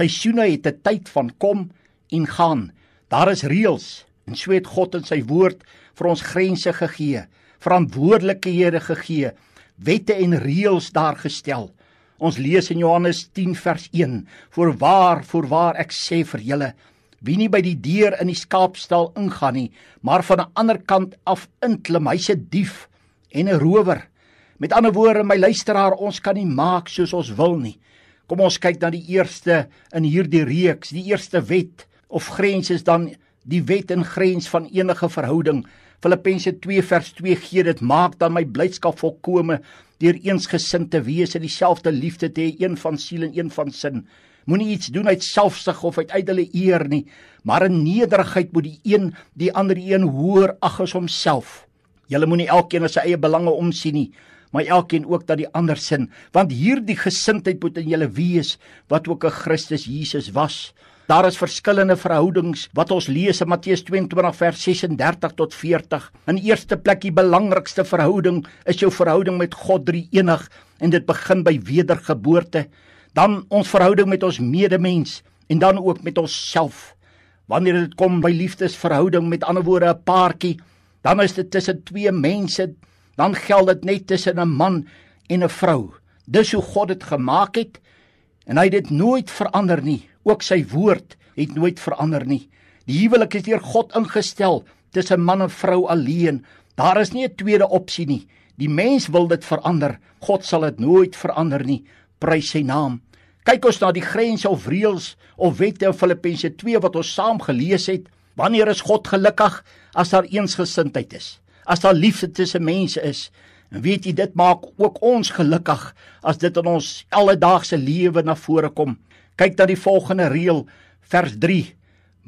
Seisoene het 'n tyd van kom en gaan. Daar is reëls en so het God in sy woord vir ons grense gegee, verantwoordelikhede gegee, wette en reëls daar gestel. Ons lees in Johannes 10 vers 1: "Voorwaar, voorwaar ek sê vir julle, wie nie by die deur in die skaapstal ingaan nie, maar van 'n ander kant af inklim, hy's 'n dief en 'n rower." Met ander woorde, my luisteraar, ons kan nie maak soos ons wil nie. Kom ons kyk na die eerste in hierdie reeks, die eerste wet of grens is dan die wet en grens van enige verhouding. Filippense 2 vers 2 gee dit maak dan my blydskap volkome deur eensgesind te wees en dieselfde liefde te hê, een van siel en een van sin. Moenie iets doen uit selfsug of uit ydelle eer nie, maar in nederigheid moet die een die ander een hoër ag as homself. Julle moenie elkeen na sy eie belange omsien nie, maar elkeen ook dat die ander sin, want hierdie gesindheid moet in julle wees wat ook 'n Christus Jesus was. Daar is verskillende verhoudings wat ons lees in Matteus 22 vers 36 tot 40. In eerste plek die belangrikste verhouding is jou verhouding met God drie enig en dit begin by wedergeboorte dan ons verhouding met ons medemens en dan ook met onsself. Wanneer dit kom by liefdesverhouding met ander woorde 'n paartjie, dan is dit tussen twee mense, dan geld dit net tussen 'n man en 'n vrou. Dis hoe God dit gemaak het en hy het dit nooit verander nie. Ook sy woord het nooit verander nie. Die huwelik is deur God ingestel tussen man en vrou alleen. Daar is nie 'n tweede opsie nie. Die mens wil dit verander. God sal dit nooit verander nie prys sy naam. Kyk ons na die grense of reëls of wette in Filippense 2 wat ons saam gelees het. Wanneer is God gelukkig as daar eensgesindheid is? As daar liefde tussen mense is? En weet jy dit maak ook ons gelukkig as dit in ons alledaagse lewe na vore kom. Kyk na die volgende reël vers 3.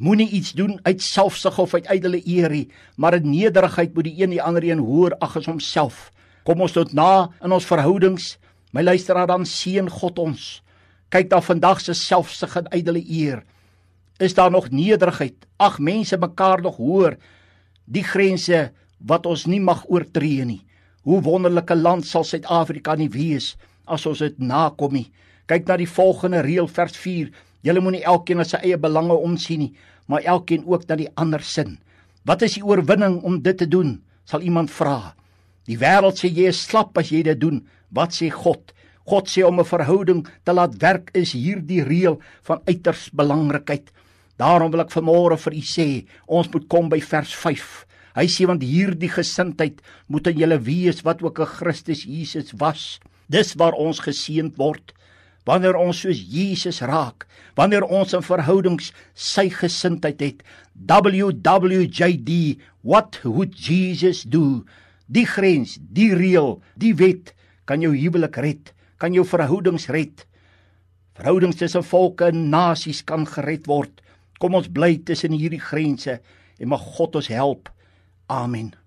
Moenie iets doen uit selfsug of uit ydelle eer nie, maar in nederigheid moet die een die ander een hoor ag as homself. Kom ons tot na in ons verhoudings My luisteraar dan seën God ons. Kyk daar vandag se selfsug en ydelle eer. Is daar nog nederigheid? Ag mense mekaar nog hoor die grense wat ons nie mag oortree nie. Hoe wonderlike land sal Suid-Afrika nie wees as ons dit nakom nie. Kyk na die volgende reël vers 4. Julle moenie elkeen na sy eie belange omsien nie, maar elkeen ook na die ander sin. Wat is die oorwinning om dit te doen? Sal iemand vra. Die wêreld sê jy is slap as jy dit doen. Wat sê God? God sê om 'n verhouding te laat werk is hierdie reël van uiters belangrikheid. Daarom wil ek vanmôre vir u sê, ons moet kom by vers 5. Hy sê want hierdie gesindheid moet in julle wees wat ook 'n Christus Jesus was. Dis waar ons geseënd word wanneer ons soos Jesus raak, wanneer ons in verhoudings sy gesindheid het. WWJD, what would Jesus do? Die grens, die reël, die wet kan jou huwelik red, kan jou verhoudings red. Verhoudings tussen volke en nasies kan gered word. Kom ons bly tussen hierdie grense en mag God ons help. Amen.